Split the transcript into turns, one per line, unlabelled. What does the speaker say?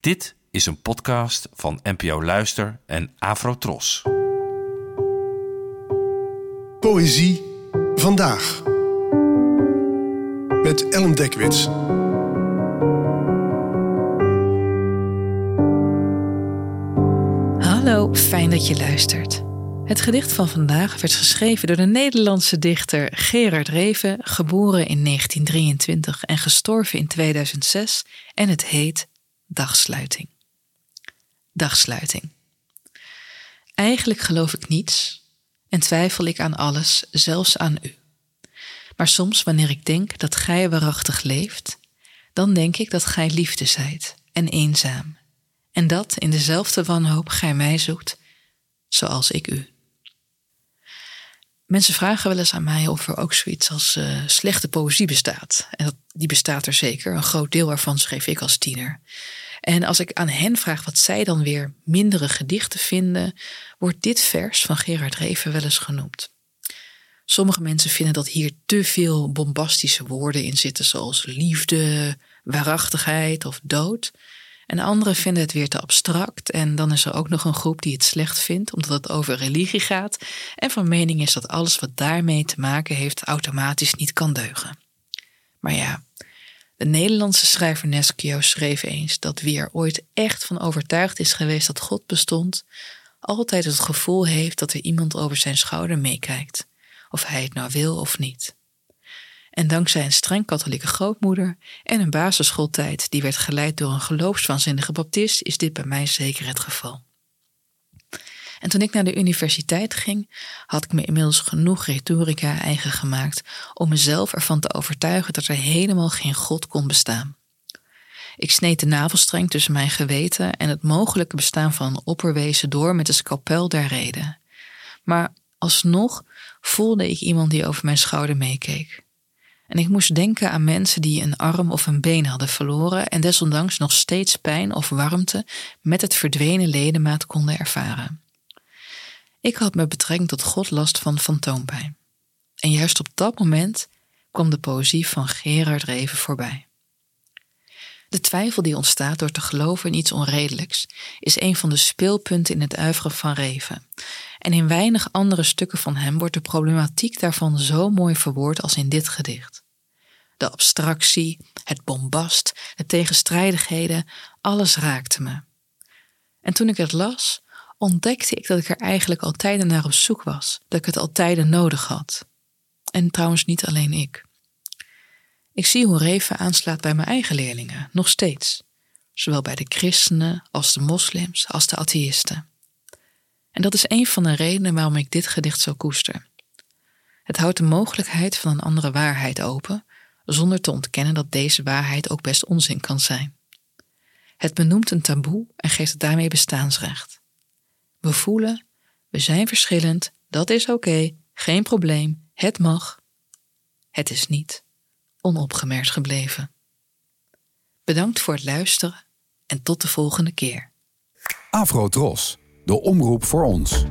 Dit is een podcast van NPO Luister en Afrotros.
Poëzie vandaag. Met Ellen Dekwits.
Hallo, fijn dat je luistert. Het gedicht van vandaag werd geschreven door de Nederlandse dichter Gerard Reven, geboren in 1923 en gestorven in 2006, en het heet Dagsluiting. Dagsluiting. Eigenlijk geloof ik niets en twijfel ik aan alles, zelfs aan u. Maar soms, wanneer ik denk dat gij waarachtig leeft, dan denk ik dat gij liefde zijt en eenzaam, en dat in dezelfde wanhoop gij mij zoekt, zoals ik u. Mensen vragen wel eens aan mij of er ook zoiets als uh, slechte poëzie bestaat. En dat, die bestaat er zeker. Een groot deel waarvan schreef ik als tiener. En als ik aan hen vraag wat zij dan weer mindere gedichten vinden, wordt dit vers van Gerard Reven wel eens genoemd. Sommige mensen vinden dat hier te veel bombastische woorden in zitten, zoals liefde, waarachtigheid of dood. En anderen vinden het weer te abstract. En dan is er ook nog een groep die het slecht vindt, omdat het over religie gaat. En van mening is dat alles wat daarmee te maken heeft automatisch niet kan deugen. Maar ja, de Nederlandse schrijver Nesquio schreef eens dat wie er ooit echt van overtuigd is geweest dat God bestond, altijd het gevoel heeft dat er iemand over zijn schouder meekijkt, of hij het nou wil of niet. En dankzij een streng katholieke grootmoeder en een basisschooltijd die werd geleid door een geloofswaanzinnige baptist, is dit bij mij zeker het geval. En toen ik naar de universiteit ging, had ik me inmiddels genoeg retorica eigen gemaakt om mezelf ervan te overtuigen dat er helemaal geen God kon bestaan. Ik sneed de navelstreng tussen mijn geweten en het mogelijke bestaan van een opperwezen door met de scalpel der reden. Maar alsnog voelde ik iemand die over mijn schouder meekeek. En ik moest denken aan mensen die een arm of een been hadden verloren en desondanks nog steeds pijn of warmte met het verdwenen ledemaat konden ervaren. Ik had met betrekking tot God last van fantoompijn. En juist op dat moment kwam de poëzie van Gerard Reven voorbij. De twijfel die ontstaat door te geloven in iets onredelijks is een van de speelpunten in het uiveren van Reven. En in weinig andere stukken van hem wordt de problematiek daarvan zo mooi verwoord als in dit gedicht. De abstractie, het bombast, de tegenstrijdigheden, alles raakte me. En toen ik het las, ontdekte ik dat ik er eigenlijk altijd naar op zoek was, dat ik het altijd nodig had. En trouwens niet alleen ik. Ik zie hoe Reven aanslaat bij mijn eigen leerlingen, nog steeds. Zowel bij de christenen als de moslims als de atheïsten. En dat is een van de redenen waarom ik dit gedicht zo koester. Het houdt de mogelijkheid van een andere waarheid open, zonder te ontkennen dat deze waarheid ook best onzin kan zijn. Het benoemt een taboe en geeft het daarmee bestaansrecht. We voelen, we zijn verschillend, dat is oké, geen probleem, het mag. Het is niet onopgemerkt gebleven. Bedankt voor het luisteren en tot de volgende keer.
Afro Tros, de omroep voor ons.